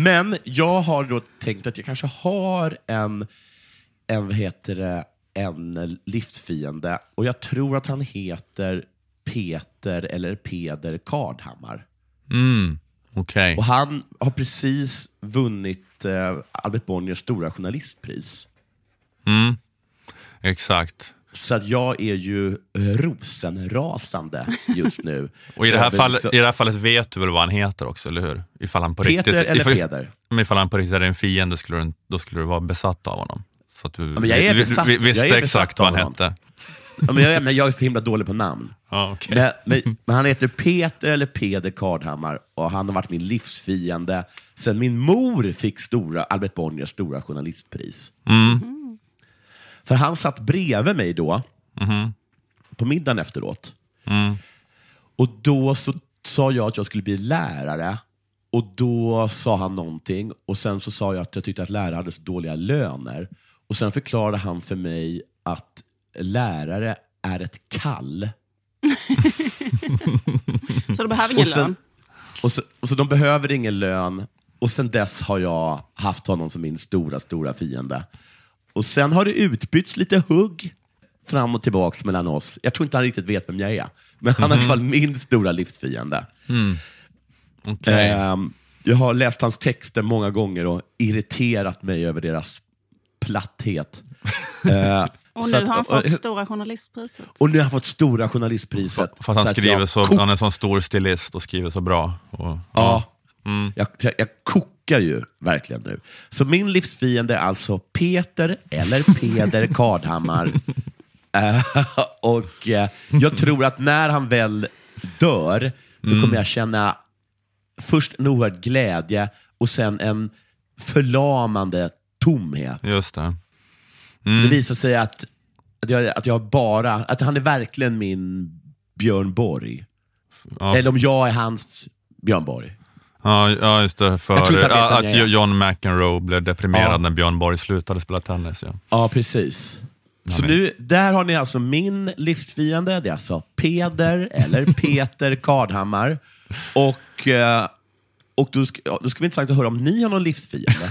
Men jag har då tänkt att jag kanske har en, en, vad heter det, en livsfiende och jag tror att han heter Peter eller Peder Kardhammar. Mm, Okej. Och han har precis vunnit eh, Albert Bonniers stora journalistpris. Mm, exakt. Så att jag är ju rosenrasande just nu. Och i det, här fallet, I det här fallet vet du väl vad han heter också, eller hur? Ifall han på Peter riktigt, eller ifall, Peder? Men ifall han på riktigt är en fiende skulle du, då skulle du vara besatt av honom. Så att du men jag är vi- besatt- vi, vi, visste jag är exakt vad han honom. hette. Ja, men jag, är- men jag är så himla dålig på namn. Ja, okej. Men, men, men han heter Peter eller Peder Kardhammar och han har varit min livsfiende sen min mor fick stora, Albert Bonniers stora journalistpris. För han satt bredvid mig då, på middagen efteråt. Och då så sa jag att jag skulle bli lärare. Och då sa han någonting och sen så sa jag att jag tyckte att lärare hade så dåliga löner. Och sen förklarade han för mig att lärare är ett kall. Så du behöver ingen Och sen- lön? Och så, och så de behöver ingen lön och sen dess har jag haft honom som min stora, stora fiende. Och sen har det utbytts lite hugg fram och tillbaks mellan oss. Jag tror inte han riktigt vet vem jag är, men han är i alla fall min stora livsfiende. Okej. Ehm, jag har läst hans texter många gånger och irriterat mig över deras platthet. Eh, Och nu att- har han och- fått Stora Journalistpriset. och nu har han fått Stora Journalistpriset. För att han Så skriver jag så, han är en sån stor stilist och skriver så bra. Och, Ja. Jag, jag, jag kokar ju verkligen nu. Så min livsfiende är alltså Peter eller Peder Kardhammar. Eh, och eh, jag tror att när han väl dör så kommer jag känna först en oerhörd glädje och sen en förlamande tomhet. Just det. Det visar sig att, att, jag, att jag bara, att han är verkligen min Björn Borg. Ja, Eller om jag är hans Björn Borg. Ja, ja just det. För att, jag är. John McEnroe blev deprimerad Ja. när Björn Borg slutade spela tennis. Ja. Ja, precis. Så nu, där har ni alltså min livsfiende. Det är alltså Peder eller Peter Kardhammar. Och, eh, och då, sk- ja, då skulle det vara intressant att höra om ni har någon livsfiende.